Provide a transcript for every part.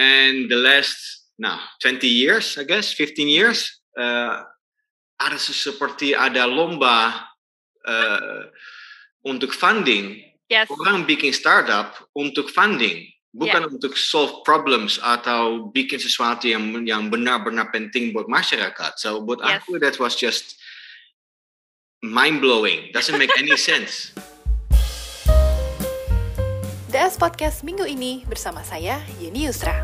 and the last now 20 years, I guess, 15 years, uh, ada seperti ada lomba uh, untuk funding. Yes. Orang bikin startup untuk funding, bukan untuk solve problems atau bikin sesuatu yang yang benar-benar penting buat masyarakat. So buat Yes. aku that was just mind blowing. Doesn't make any sense. DS Podcast minggu ini bersama saya, Yeni Yusra.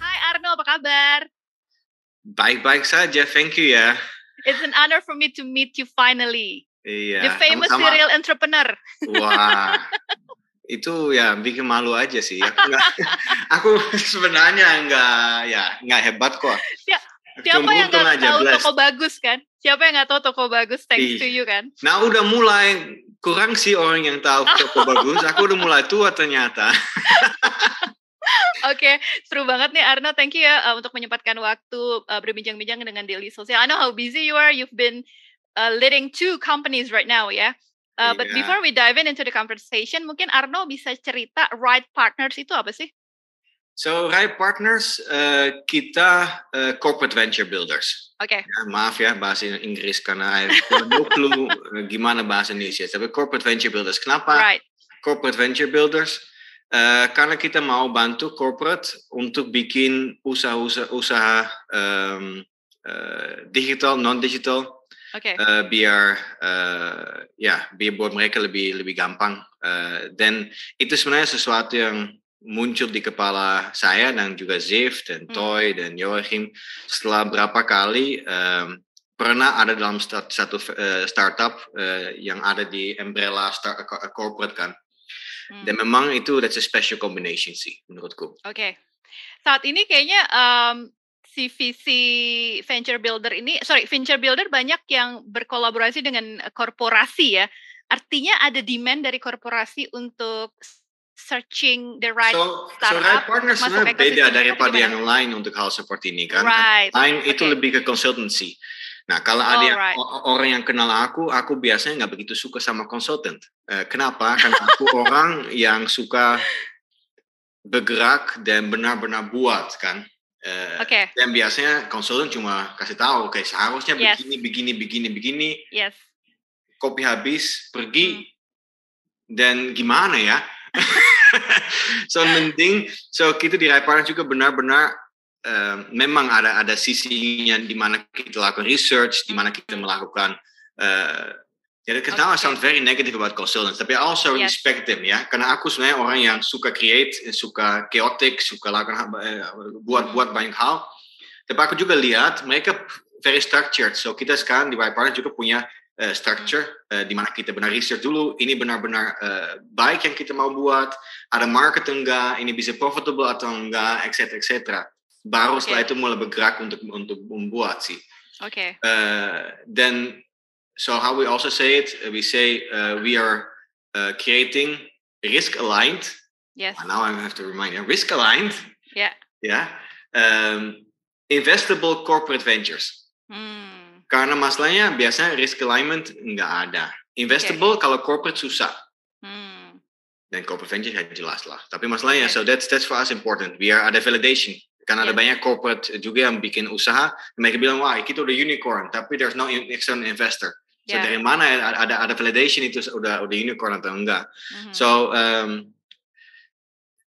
Hai Arno, apa kabar? Baik-baik saja, thank you ya. It's an honor for me to meet you finally. Iya. The famous sama-sama. serial entrepreneur. Wah, itu ya bikin malu aja sih. Aku, nggak- aku sebenarnya nggak ya nggak hebat kok. Ya, Siapa yang nggak tahu blessed. toko bagus kan? Siapa yang nggak tahu toko bagus? Thanks Ih. to you kan? Nah udah mulai kurang sih orang yang tahu toko bagus. Aku udah mulai tua ternyata. Oke, seru banget nih Arno. Thank you ya uh, untuk menyempatkan waktu uh, berbincang-bincang dengan Daily Social. I know how busy you are. You've been uh, leading two companies right now ya. Uh, But Iya. before we dive in into the conversation, mungkin Arno bisa cerita Right Partners itu apa sih? So Rai Partners eh, kita eh, corporate venture builders. Oke, Ya, maaf ya bahasa Inggris karena have no clue eh, gimana bahasa Indonesia. Tapi corporate venture builders. Kenapa? right. corporate venture builders eh, karena kita mau bantu corporate untuk bikin usaha-usaha usaha, em, eh, digital non digital Oke, eh, biar eh, ya biar buat mereka lebih lebih gampang Eh, dan itu sebenarnya sesuatu yang muncul di kepala saya dan juga Ziv dan Hmm. Toy dan Joachim setelah berapa kali em, pernah ada dalam start- satu eh, startup eh, yang ada di umbrella star- corporate kan Hmm. dan memang itu that's a special combination sih menurutku. Oke. Saat ini kayaknya um, si visi venture builder ini, sorry, venture builder banyak yang berkolaborasi dengan eh, korporasi ya. Artinya ada demand dari korporasi untuk searching the right so, so startup right partners masuk sebenarnya beda itu daripada gimana? yang lain untuk hal seperti ini kan. Right. Lain itu Oke. lebih ke consultancy. Nah kalau ada yang, Alright. o- orang yang kenal aku, aku biasanya nggak begitu suka sama consultant. Eh, kenapa? Karena aku orang yang suka bergerak dan benar-benar buat kan. Eh, Oke, Dan biasanya konsultan cuma kasih tahu, oke seharusnya Yes. begini, begini, begini, begini. yes. Kopi habis, pergi, Hmm. dan gimana ya? so penting, so kita di Rai Partners juga benar-benar eh, memang ada ada sisinya di mana kita lakukan research, di mana kita melakukan. Uh, jadi kenapa Oke. sound very negative about consultants, tapi I also Yes. respect them ya, karena aku sebenarnya orang yang suka create, suka chaotic, suka lakukan eh, buat-buat banyak hal. Tapi aku juga lihat mereka very structured. So kita sekarang di Rai Partners juga punya eh, structure eh, di mana kita benar research dulu ini benar-benar eh, baik yang kita mau buat ada market enggak ini bisa profitable atau enggak etc etc baru Oke. setelah itu mulai bergerak untuk untuk membuat sih Oke, Eh, dan so how we also say it we say uh, we are uh, creating risk aligned yes. now I have to remind you risk aligned Ya. yeah um, investable corporate ventures Hmm. Karena masalahnya biasanya risk alignment nggak ada. Investable kalau corporate susah Hmm. dan corporate venture ya jelas lah. Tapi masalahnya Oke. so that's that's for us important. Biar ada validation. Karena ada Yes. banyak corporate juga yang bikin usaha, mereka bilang wah kita udah unicorn, tapi there's no external investor. So Ya. dari mana ada ada validation itu udah udah unicorn atau enggak? Mhm. So um,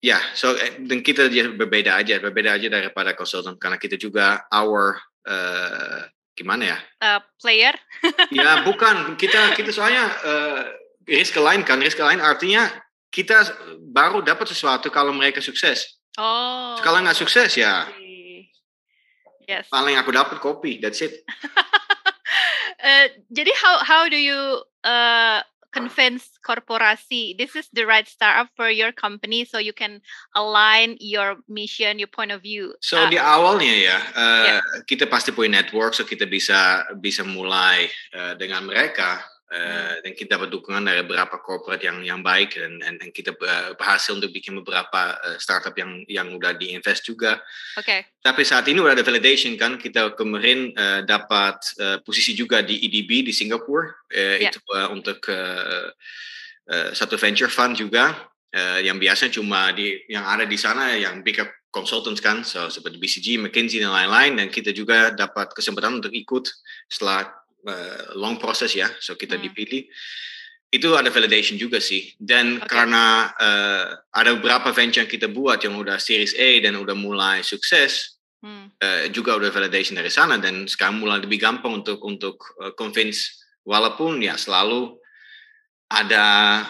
ya, so eh, dan kita berbeda aja, berbeda aja daripada konsultan karena kita juga our eh, gimana ya? Uh, player. Ya bukan kita kita soalnya uh, risk lain kan risk lain artinya kita baru dapat sesuatu kalau mereka sukses. Oh. Kalau nggak sukses ya Yes. paling aku dapat kopi that's it. Eh, jadi how how do you uh, convince korporasi this is the right startup for your company so you can align your mission, your point of view? So Uh, di awalnya ya uh, Ya. kita pasti punya network so kita bisa bisa mulai uh, dengan mereka. Uh, dan kita dapat dukungan dari beberapa corporate yang yang baik dan dan, dan kita uh, berhasil untuk bikin beberapa uh, startup yang yang udah diinvest juga. Oke. Okay. Tapi saat ini udah ada validation kan kita kemarin uh, dapat uh, posisi juga di EDB di Singapura uh, yeah. itu uh, untuk uh, uh, satu venture fund juga uh, yang biasanya cuma di yang ada di sana yang big consultants kan so, seperti BCG, McKinsey dan lain-lain dan kita juga dapat kesempatan untuk ikut setelah uh, long proses ya, so kita hmm. dipilih. Itu ada validation juga sih. Dan okay. karena uh, ada beberapa venture yang kita buat yang udah Series A dan udah mulai sukses, hmm. uh, juga udah validation dari sana dan sekarang mulai lebih gampang untuk untuk uh, convince walaupun ya selalu ada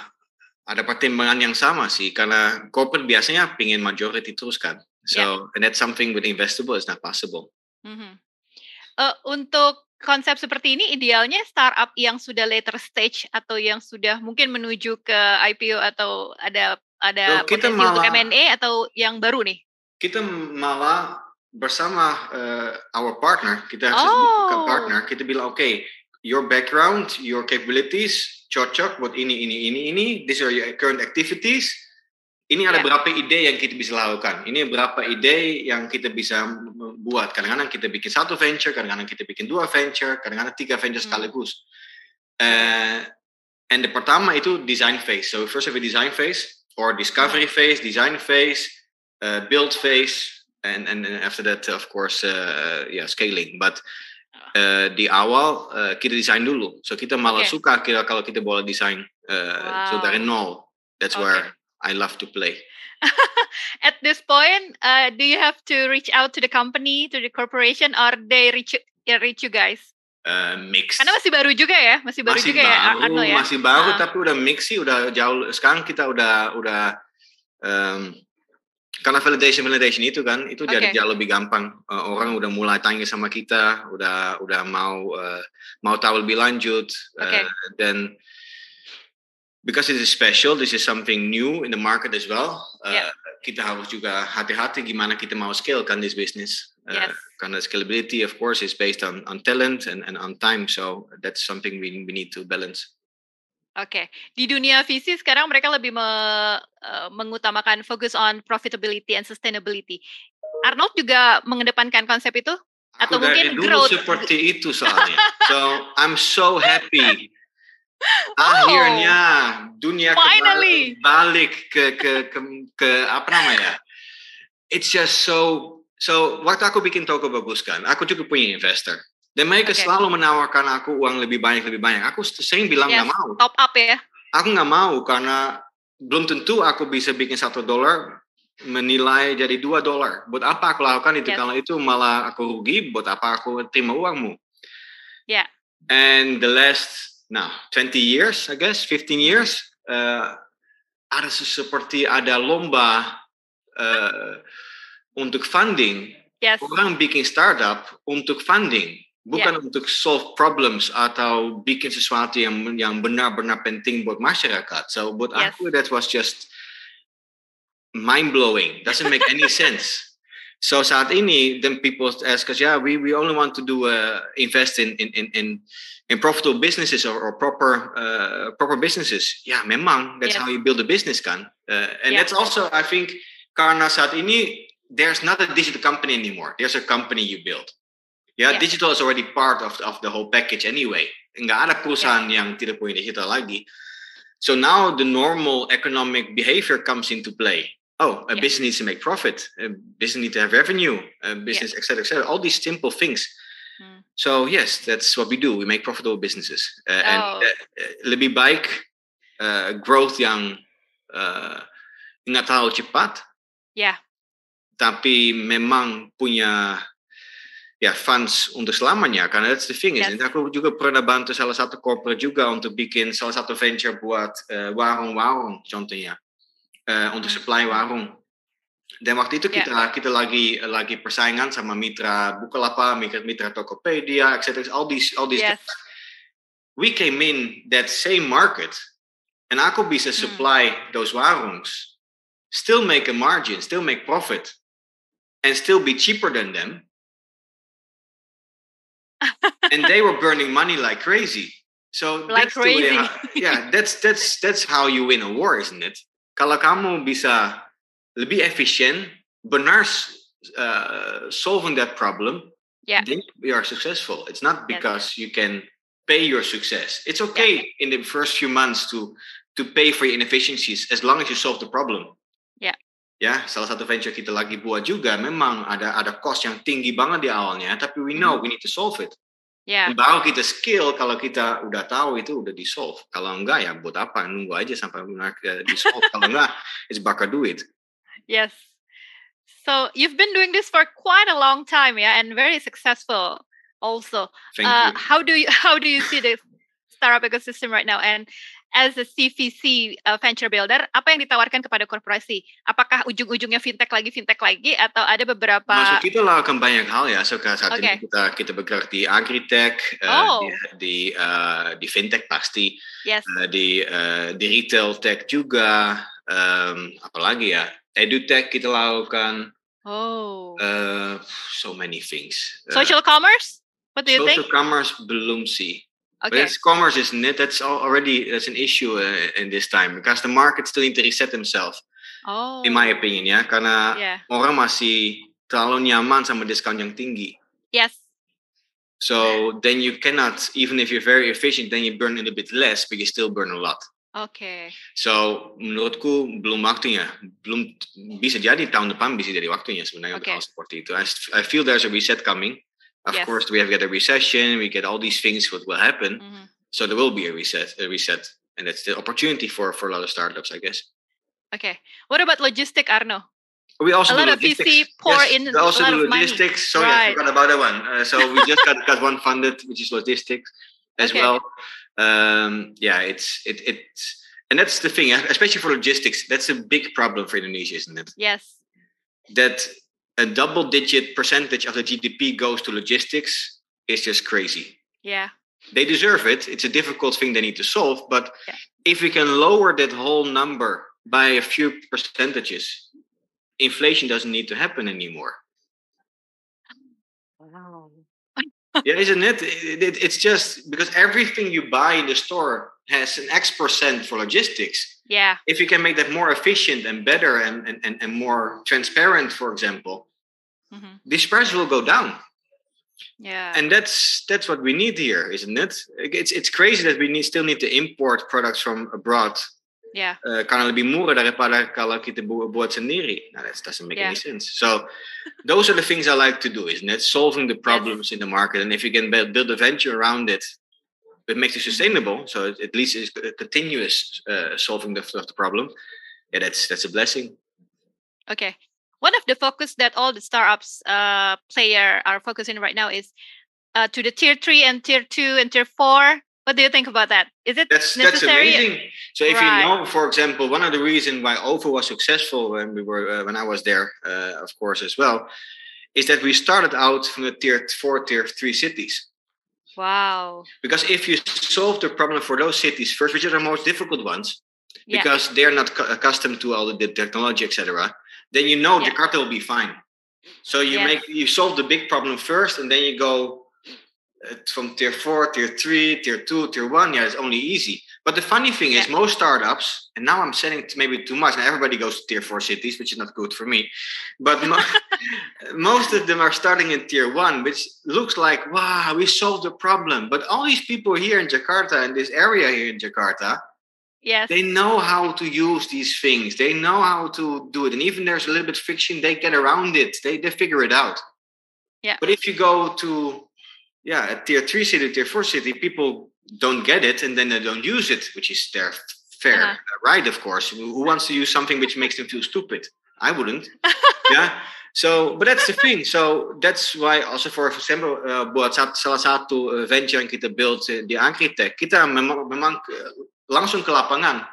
ada pertimbangan yang sama sih karena corporate biasanya pingin majority terus kan. So yeah. and that's something with investable is not possible. Mm -hmm. uh, untuk konsep seperti ini idealnya startup yang sudah later stage atau yang sudah mungkin menuju ke IPO atau ada ada so, kita potensi malah, untuk M&A atau yang baru nih? Kita malah bersama uh, our partner, kita oh. partner, kita bilang oke, okay, your background, your capabilities cocok buat ini ini ini ini, these are your current activities ini ada yeah. berapa ide yang kita bisa lakukan. Ini berapa ide yang kita bisa buat. Kadang-kadang kita bikin satu venture, kadang-kadang kita bikin dua venture, kadang-kadang tiga venture hmm. sekaligus. Uh, and the pertama itu design phase. So first have a design phase, or discovery hmm. phase, design phase, uh, build phase, and and after that of course uh, yeah scaling. But uh, di awal uh, kita desain dulu. So kita malah okay. suka kira kalau kita boleh desain. Uh, wow. So dari nol. That's okay. where I love to play. At this point, uh, do you have to reach out to the company, to the corporation, or they reach uh, reach you guys? Uh, mix. Karena masih baru juga ya, masih baru masih juga ya, baru, ya, Arno ya. Masih baru, uh. tapi udah mix sih, udah jauh. Sekarang kita udah udah um, karena validation validation itu kan, itu okay. jadi jauh lebih gampang. Uh, orang udah mulai tanya sama kita, udah udah mau uh, mau tahu lebih lanjut, okay. uh, dan because it is special, this is something new in the market as well. Uh, yeah. Kita harus juga hati-hati gimana kita mau scale kan this business. Uh, yes. Karena scalability, of course, is based on on talent and, and on time. So that's something we we need to balance. Oke, okay. di dunia visi sekarang mereka lebih me, uh, mengutamakan fokus on profitability and sustainability. Arnold juga mengedepankan konsep itu atau Aku mungkin dulu growth seperti itu soalnya. so I'm so happy Akhirnya dunia Finally. balik ke, ke ke ke apa namanya? It's just so so waktu aku bikin toko bagus kan, aku juga punya investor. Dan mereka okay. selalu menawarkan aku uang lebih banyak lebih banyak. Aku sering bilang nggak yes, mau. Top up ya? Aku nggak mau karena belum tentu aku bisa bikin satu dolar menilai jadi dua dolar. Buat apa aku lakukan itu? Yes. Kalau itu malah aku rugi, buat apa aku terima uangmu? Ya. Yeah. And the last Nah, 20 years, I guess, 15 years, uh, ada seperti ada lomba uh, untuk funding. Yes. Orang bikin startup untuk funding, bukan yeah. untuk solve problems atau bikin sesuatu yang yang benar-benar penting buat masyarakat. So buat yes. aku that was just mind blowing. Doesn't make any sense. So saat ini, then people ask us, yeah, we we only want to do uh, invest in in in, in in profitable businesses or, or proper uh, proper businesses, ya memang that's yeah. how you build a business kan. Uh, and yeah. that's also I think karena saat ini there's not a digital company anymore. There's a company you build. Yeah, yeah. digital is already part of of the whole package anyway. Enggak ada perusahaan yeah. yang tidak punya digital lagi. So now the normal economic behavior comes into play. Oh, a yeah. business needs to make profit. A business needs to have revenue. A business, yeah. etc., etc. All these simple things Hmm. So yes, that's what we do. We make profitable businesses. Uh, oh. And uh, lebih baik uh, growth yang uh, nggak terlalu cepat. Ya. Yeah. Tapi memang punya ya funds untuk selamanya karena that's the thing yes. is aku juga pernah bantu salah satu corporate juga untuk bikin salah satu venture buat warung-warung uh, contohnya uh, untuk hmm. supply warung dan waktu itu kita yeah. kita lagi lagi persaingan sama mitra Bukalapak, mitra mitra Tokopedia, etc. All these all these. Yes. We came in that same market, and aku bisa hmm. supply mm. those warungs, still make a margin, still make profit, and still be cheaper than them. and they were burning money like crazy. So Like that's the way crazy. how- yeah, that's that's that's how you win a war, isn't it? Kalau kamu bisa lebih efisien, benar uh, solving that problem, Yeah. then you are successful. It's not because you can pay your success. It's okay in the first few months to to pay for your inefficiencies as long as you solve the problem. Yeah. Ya, salah satu venture kita lagi buat juga memang ada ada cost yang tinggi banget di awalnya, tapi we know we need to solve it. Yeah. Baru kita skill kalau kita udah tahu itu udah di solve. Kalau enggak ya buat apa? Nunggu aja sampai benar di solve. kalau enggak, it's bakar duit. Yes. So you've been doing this for quite a long time, yeah, and very successful also. Thank uh, you. How do you how do you see the startup ecosystem right now? And as a CVC uh, venture builder, apa yang ditawarkan kepada korporasi? Apakah ujung-ujungnya fintech lagi, fintech lagi, atau ada beberapa? Masuk kita lakukan banyak hal ya. So, saat Oke. ini kita kita bergerak di agritech, eh, Oh. di di, eh, di fintech pasti, Yes. eh, di eh, di retail tech juga, em, apalagi ya, edutech kita lakukan, Oh. eh, so many things. Eh, Social commerce? What do you social think? commerce belum sih. But Okay. it's commerce, isn't it? That's al- already that's an issue uh, in this time because the market still need to reset themselves, Oh. in my opinion, ya. Karena Yeah. orang masih terlalu nyaman sama diskon yang tinggi. Yes. So then you cannot, even if you're very efficient, then you burn a little bit less, but you still burn a lot. Okay. So menurutku belum waktunya, belum bisa jadi tahun depan bisa jadi waktunya sebenarnya untuk hal seperti itu. I, I feel there's a reset coming. Of Yes. course, we have got a recession, we get all these things what will happen. Mhm. So there will be a reset, a reset, and that's the opportunity for for a lot of startups, I guess. Okay. What about logistic, Arno? We also A lot of logistics. VC pour yes, in we also a lot do of money. logistics. Sorry, Right. I forgot about that one. Uh, so we just got, got one funded, which is logistics as Okay. well. Um, yeah, it's it it, and that's the thing, especially for logistics. That's a big problem for Indonesia, isn't it? Yes. That a double-digit percentage of the GDP goes to logistics is just crazy. Yeah. they deserve it. It's a difficult thing they need to solve. But Yeah. if we can lower that whole number by a few percentages, inflation doesn't need to happen anymore. Wow. Yeah, isn't it? It- it- It's just because everything you buy in the store has an X percent for logistics. Yeah. If you can make that more efficient and better and, and, and, and more transparent, for example, Mhm. these prices will go down. Yeah. and that's that's what we need here isn't it it's it's crazy that we need still need to import products from abroad yeah. uh, karena lebih murah daripada kalau kita bu- buat sendiri nah that doesn't make Yeah. any sense so those are the things i like to do isn't it solving the problems in the market and if you can build, a venture around it it makes it sustainable so at least it's a continuous uh, solving the, of the problem yeah that's that's a blessing Okay. One of the focus that all the startups uh player are focusing right now is uh to the tier three and tier two and tier four. What do you think about that? Is it That's that's necessary? amazing. So if Right. you know, for example, one of the reasons why OVO was successful when we were uh, when I was there, uh, of course, as well, is that we started out from the tier four, tier three cities. Wow. Because if you solve the problem for those cities first, which are the most difficult ones, Yeah. because they're not cu- accustomed to all the technology, etc., then you know Yeah. Jakarta will be fine. So you Yes. make you solve the big problem first, and then you go Uh, from tier four, tier three, tier two, tier one. Yeah, it's only easy. But the funny thing is, most startups, and now I'm saying maybe too much. Now everybody goes to tier four cities, which is not good for me. But mo- most of them are starting in tier one, which looks like wow, we solved the problem. But all these people here in Jakarta, in this area here in Jakarta, Yes. they know how to use these things. They know how to do it. And even there's a little bit friction, they get around it. They they figure it out. Yeah. But if you go to yeah, a tier three city, tier four city, people don't get it and then they don't use it, which is their fair Uh-huh. right, of course. Who wants to use something which makes them feel stupid? I wouldn't. yeah. So, but that's the thing. So that's why also for example, uh, buat salah satu uh, venture yang kita build uh, di Agritech, kita memang, memang uh, langsung ke lapangan.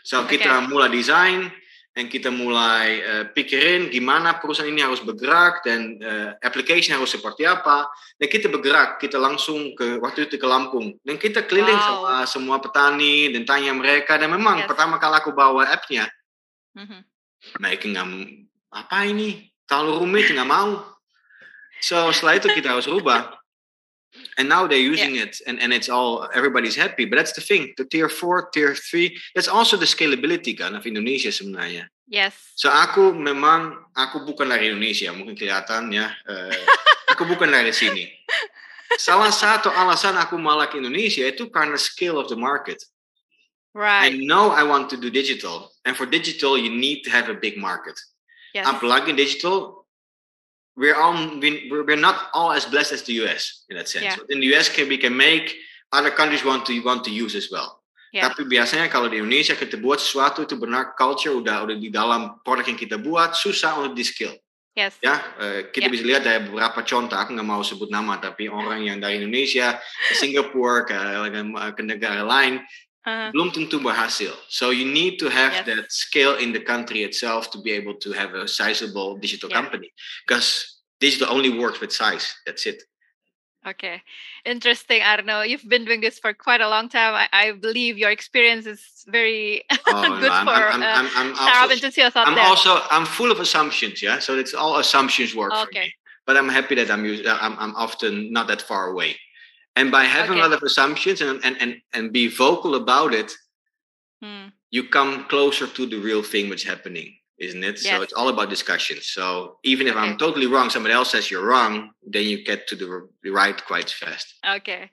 So kita mulai desain dan kita mulai uh, pikirin gimana perusahaan ini harus bergerak dan uh, application harus seperti apa. Dan kita bergerak, kita langsung ke waktu itu ke Lampung dan kita keliling Wow. sama semua petani dan tanya mereka. Dan memang Yes. pertama kali aku bawa appnya, Mhm. mereka nggak apa ini terlalu rumit nggak mau. So setelah itu kita harus rubah. And now they're using it and, and it's all everybody's happy. But that's the thing the tier 4 tier 3 that's also the scalability kan of Indonesia sebenarnya. Yes. so aku memang aku bukan dari Indonesia mungkin kelihatan ya eh, aku bukan dari sini. Salah satu alasan aku malah ke Indonesia itu karena scale of the market. Right. I know I want to do digital and for digital you need to have a big market. Yes. apalagi digital we're all we- we're not all as blessed as the US in that sense. Yeah. In the US can we can make other countries want to want to use as well. Yeah. Tapi biasanya kalau di Indonesia kita buat sesuatu itu benar culture udah udah di dalam produk yang kita buat susah untuk di skill. Yes. Ya, eh, kita Yeah. bisa lihat dari beberapa contoh. Aku nggak mau sebut nama, tapi orang yang dari Indonesia ke Singapura ke, ke negara lain Uh, belum tentu berhasil. So you need to have Yes. that scale in the country itself to be able to have a sizable digital Yeah. company. Because digital only works with size. That's it. okay. Interesting, Arno. You've been doing this for quite a long time. I, I believe your experience is very Oh, good no, I'm, for I'm, uh, I'm, I'm, startup also, enthusiasts out I'm there. also I'm full of assumptions. Yeah, so it's all assumptions work for Okay. me. But I'm happy that I'm us- I'm, I'm often not that far away. And by having Okay. a lot of assumptions and, and, and, and be vocal about it, Hmm. you come closer to the real thing which is happening, isn't it? So it's all about discussions. So even if I'm totally wrong, somebody else says you're wrong, then you get to the, the right quite fast. Okay.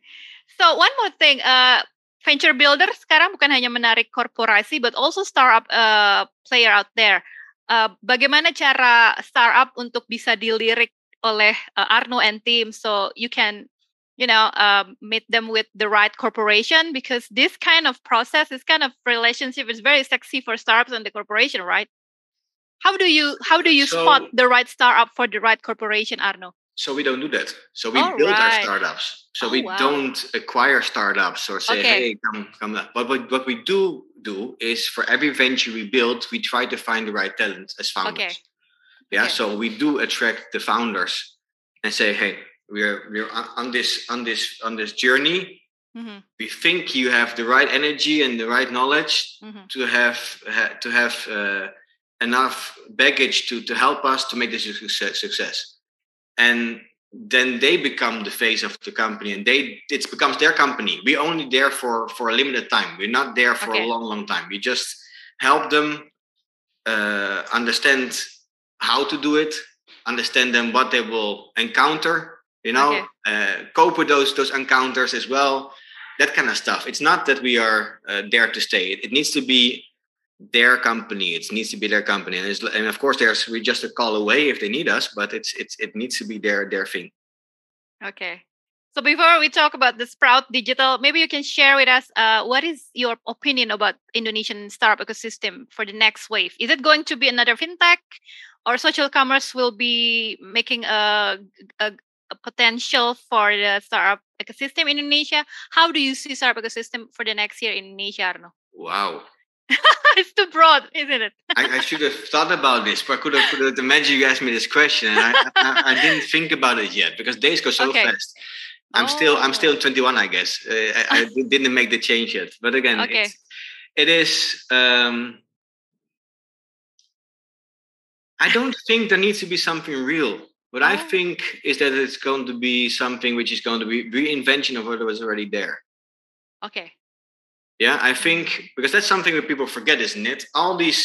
So one more thing, uh, venture builder sekarang bukan hanya menarik korporasi, but also startup uh, player out there. Uh, bagaimana cara startup untuk bisa dilirik oleh uh, Arno and team, so you can, you know, um, meet them with the right corporation because this kind of process, this kind of relationship is very sexy for startups and the corporation, right? How do you how do you So- spot the right startup for the right corporation, Arno? So we don't do that. So we build our startups. So Oh, we wow. don't acquire startups or say, Okay. hey, come, come. up." But what, what we do do is for every venture we build, we try to find the right talent as founders. Okay. Yeah. Okay. So we do attract the founders and say, hey, we're we're on on this on this on this journey. Mhm, We think you have the right energy and the right knowledge mhm. to have ha- to have uh, enough baggage to to help us to make this a success, success. and then they become the face of the company and they it becomes their company we're only there for for a limited time we're not there for Okay. a long long time we just help them uh, understand how to do it understand them what they will encounter you know Okay. uh, cope with those those encounters as well that kind of stuff it's not that we are uh, there to stay it, it needs to be their company it needs to be their company and, it's, and of course there's we just a call away if they need us but it's it's it needs to be their their thing Okay. So before we talk about the Sprout Digital, maybe you can share with us uh, what is your opinion about Indonesian startup ecosystem for the next wave? Is it going to be another fintech, or social commerce will be making a, a potential for the startup ecosystem in Indonesia? How do you see startup ecosystem for the next year in Indonesia, Arno? wow it's too broad, isn't it? I, I should have thought about this but i could have, could have imagined you asked me this question and I, I, I didn't think about it yet because days go so Okay. fast i'm still i'm Oh. still 21 i guess uh, I, I didn't make the change yet but again Okay. it's, it is um, i don't think there needs to be something real what i Oh. think is that it's going to be something which is going to be reinvention of what was already there Okay. yeah, I think because that's something that people forget, isn't it? All these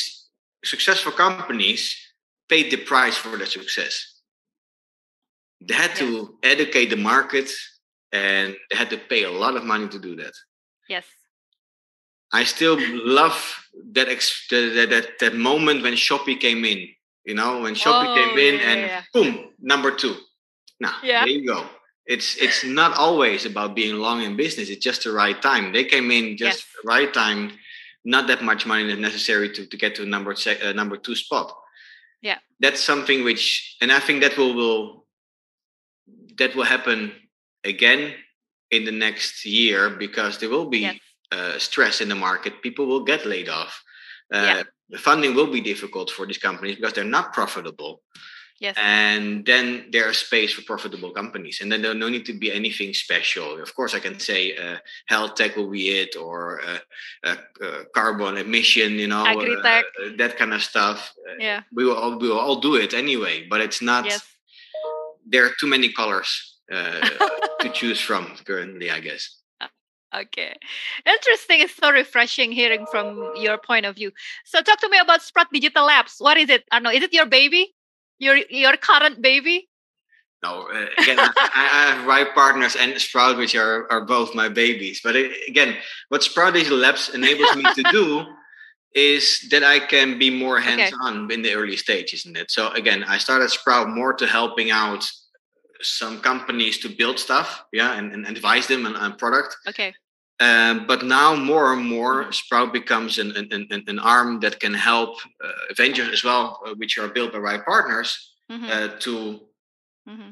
successful companies paid the price for their success. They had to educate the market and they had to pay a lot of money to do that. Yes. I still love that ex- that, that that moment when Shopee came in. You know, when Shopee Oh, came in yeah, and yeah, boom, number two. Now Yeah. there you go. It's it's not always about being long in business. It's just the right time. They came in just Yes. the right time. Not that much money is necessary to, to get to number se- uh, number two spot. Yeah. that's something which, and I think that will will that will happen again in the next year because there will be Yes. uh, stress in the market. People will get laid off. Uh, Yeah. The funding will be difficult for these companies because they're not profitable. Yes. And then there's space for profitable companies. And then there'll no need to be anything special. Of course, I can say uh, health tech will be it or uh, uh, uh, carbon emission, you know, uh, that kind of stuff. Uh, yeah. we will all, we will all do it anyway, but it's not, Yes. there are too many colors uh, to choose from currently, I guess. Okay. Interesting. It's so refreshing hearing from your point of view. So talk to me about Sprout Digital Labs. What is it? I know. Is it your baby? Your your current baby? No, uh, again, I, I, have right partners and Sprout, which are, are both my babies. But it, again, what Sprout Digital Labs enables me to do is that I can be more hands-on okay. in the early stages isn't it? So again, I started Sprout more to helping out some companies to build stuff, yeah, and, and advise them on, on product. Okay. Um, but now more and more, mm-hmm. Sprout becomes an, an, an, an arm that can help uh, ventures as well, uh, which are built by right partners, mm-hmm. uh, to mm-hmm.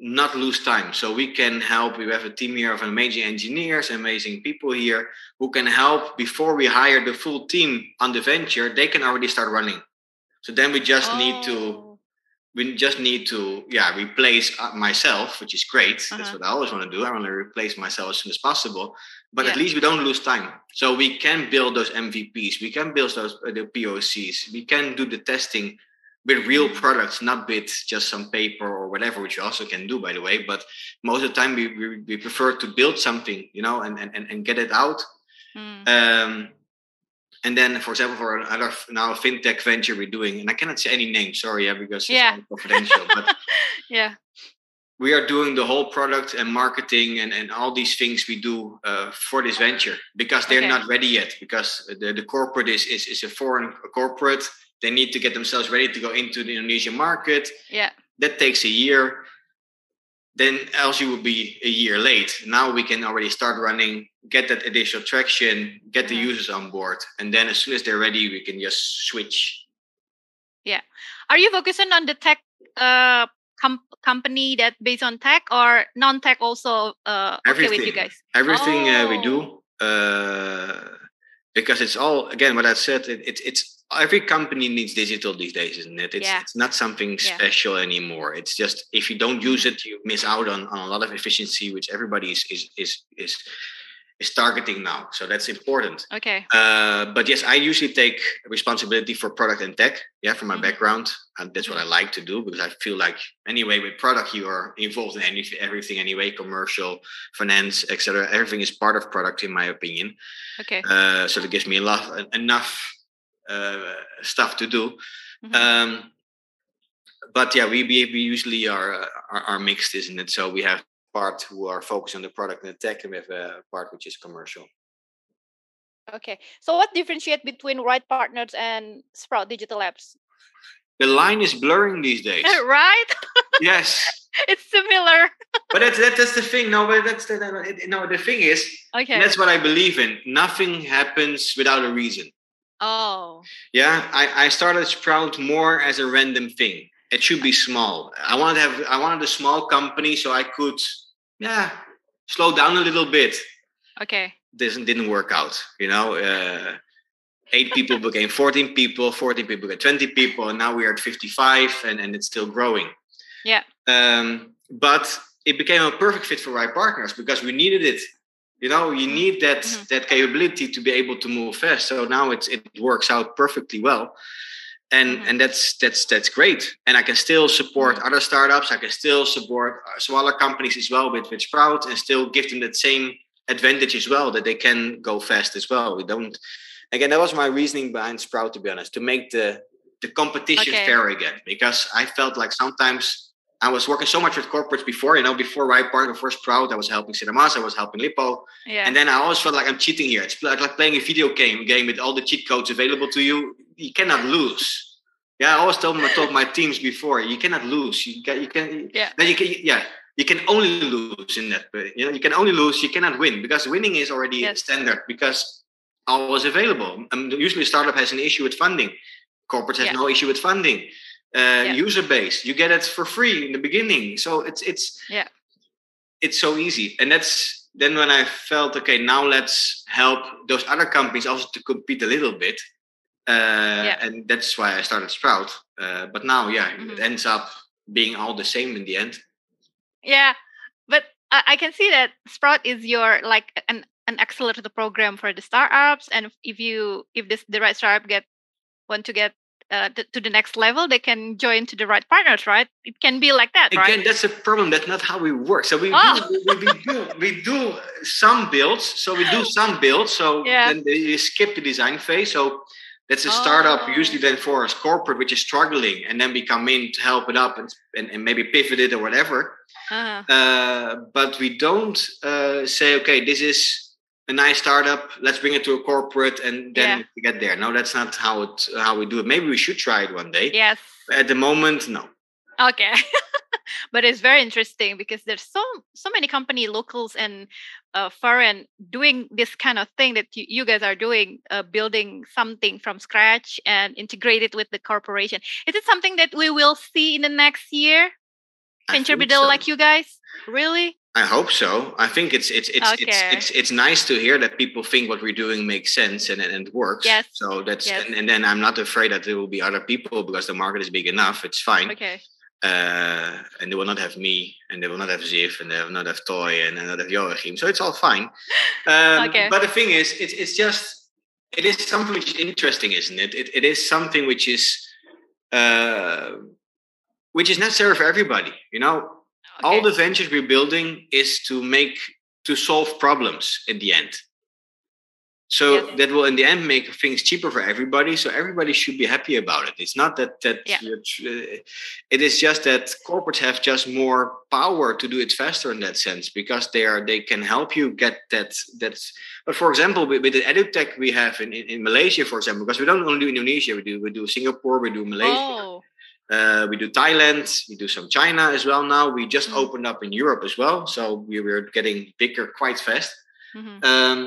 not lose time. So we can help. We have a team here of amazing engineers, amazing people here who can help before we hire the full team on the venture. They can already start running. So then we just oh. need to oh we just need to yeah replace uh, myself which is great uh-huh. that's what i always want to do i want to replace myself as soon as possible but yeah. at least we don't lose time so we can build those mvps we can build those uh, the pocs we can do the testing with real mm-hmm. products not with just some paper or whatever which we also can do by the way but most of the time we, we, we prefer to build something you know and and, and get it out mm. um, and then, for example, for another now fintech venture we're doing, and I cannot say any name, sorry, yeah, because yeah. it's confidential. but yeah, we are doing the whole product and marketing and, and all these things we do uh, for this venture because they're okay. not ready yet. Because the, the corporate is, is is a foreign corporate, they need to get themselves ready to go into the Indonesian market. Yeah, that takes a year then else you will be a year late. Now we can already start running, get that additional traction, get the mm-hmm. users on board, and then as soon as they're ready, we can just switch. Yeah, are you focusing on the tech uh, com- company that based on tech or non-tech also? Uh, everything. Okay with you guys. Everything oh. uh, we do. Oh. Uh, because it's all again what I said. It, it, it's every company needs digital these days, isn't it? It's, yeah. it's not something special yeah. anymore. It's just if you don't use it, you miss out on, on a lot of efficiency, which everybody is is is is, is targeting now. So that's important. Okay. Uh, but yes, I usually take responsibility for product and tech. Yeah, from my mm-hmm. background, and that's what I like to do because I feel like anyway with product you are involved in anything, everything anyway, commercial, finance, etc. Everything is part of product, in my opinion. Okay. Uh, so that gives me a lot enough uh, stuff to do. Mm-hmm. Um, but yeah, we, we, usually are, are, are mixed, isn't it? So we have part who are focused on the product and the tech, and we have a part which is commercial. Okay, so what differentiate between Right Partners and Sprout Digital Labs? The line is blurring these days. right? yes. it's similar. but that's that, that's the thing. No, but that's the no. The thing is, okay. That's what I believe in. Nothing happens without a reason. Oh. Yeah, I, I started Sprout more as a random thing. It should be small. I wanted to have I wanted a small company so I could yeah slow down a little bit. Okay. This didn't work out. You know, uh, eight people became 14 people, 14 people became 20 people, and now we're at 55 and, and it's still growing. Yeah. Um, but it became a perfect fit for right partners because we needed it you know you need that mm-hmm. that capability to be able to move fast so now it's it works out perfectly well and mm-hmm. and that's that's that's great and i can still support mm-hmm. other startups i can still support uh, smaller companies as well with with sprout and still give them that same advantage as well that they can go fast as well we don't again that was my reasoning behind sprout to be honest to make the the competition okay. fair again because i felt like sometimes I was working so much with corporates before, you know, before Right Partner, before Sprout, I was helping Cinemas, I was helping Lippo. Yeah. And then I always felt like I'm cheating here. It's like, like playing a video game game with all the cheat codes available to you. You cannot lose. Yeah, I always told my told my teams before, you cannot lose. You can you can yeah. Then you can yeah. You can only lose in that. You know, you can only lose. You cannot win because winning is already yes. standard because all is available. And usually, startup has an issue with funding. Corporate has yeah. no issue with funding uh, yeah. user base. You get it for free in the beginning, so it's it's yeah, it's so easy. And that's then when I felt okay. Now let's help those other companies also to compete a little bit. Uh, yeah. and that's why I started Sprout. Uh, but now, yeah, mm-hmm. it ends up being all the same in the end. Yeah, but I, I can see that Sprout is your like an an accelerator program for the startups, and if you if this the right startup get want to get uh, to the next level, they can join to the right partners, right? It can be like that, Again, right? that's a problem. That's not how we work. So we, Oh. do, we, we do we do some builds. So we do some builds. So Yeah. then they skip the design phase. So that's a startup Oh. usually then for us corporate, which is struggling, and then we come in to help it up and, and, and maybe pivot it or whatever. Uh-huh. Uh, but we don't uh, say, okay, this is a nice startup. Let's bring it to a corporate, and then Yeah. get there. No, that's not how it how we do it. Maybe we should try it one day. Yes. At the moment, no. Okay. but it's very interesting because there's so so many company locals and uh, foreign doing this kind of thing that you, you guys are doing, uh, building something from scratch and integrate it with the corporation. Is it something that we will see in the next year? Venture so. like you guys? Really? I hope so. I think it's it's it's it's, Okay. it's it's nice to hear that people think what we're doing makes sense and and it works. Yes. So that's Yes. and, and then I'm not afraid that there will be other people because the market is big enough. It's fine. Okay. Uh, and they will not have me, and they will not have Ziv, and they will not have Toy, and they will not have Joachim. So it's all fine. Um, Okay. But the thing is, it's it's just it is something which is interesting, isn't it? It it is something which is uh, which is necessary for everybody. You know, all the ventures we're building is to make to solve problems in the end so that will in the end make things cheaper for everybody so everybody should be happy about it it's not that that Yeah. you're uh, it is just that corporates have just more power to do it faster in that sense because they are they can help you get that that's but for example with, with the edutech we have in, in, in malaysia for example because we don't only do indonesia we do we do singapore we do malaysia Oh. uh, we do Thailand. We do some China as well now. We just Mm. opened up in Europe as well, so we were getting bigger quite fast. mhm. Um,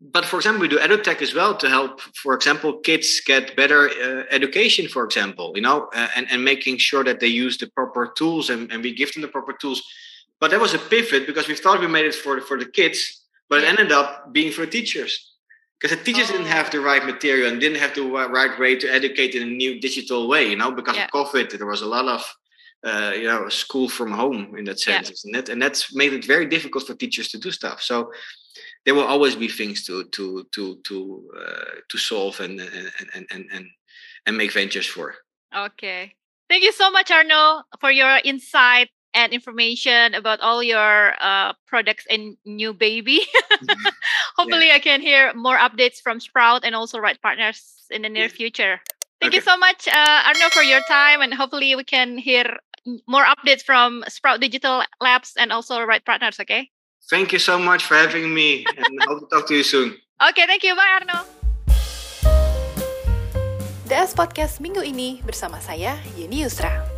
but for example, we do edutech as well to help, for example, kids get better uh, education. For example, you know, uh, and and making sure that they use the proper tools and, and we give them the proper tools. But that was a pivot because we thought we made it for the, for the kids, but it ended up being for teachers because the teachers didn't Oh. have the right material and didn't have the right way to educate in a new digital way. You know, because Yeah. of COVID, there was a lot of uh, you know school from home in that Yeah. sense, isn't it? And that's made it very difficult for teachers to do stuff. So there will always be things to to to to uh, to solve and and and and and, and make ventures for. Okay. Thank you so much, Arno, for your insight and information about all your uh, products and new baby. Hopefully, I can hear more updates from Sprout and also Right Partners in the near future. Thank you so much, uh, Arno, for your time, and hopefully, we can hear more updates from Sprout Digital Labs and also Right Partners. Okay. Thank you so much for having me, and hope to talk to you soon. Okay. Thank you. Bye, Arno. DS Podcast minggu ini bersama saya, Yeni Yusra.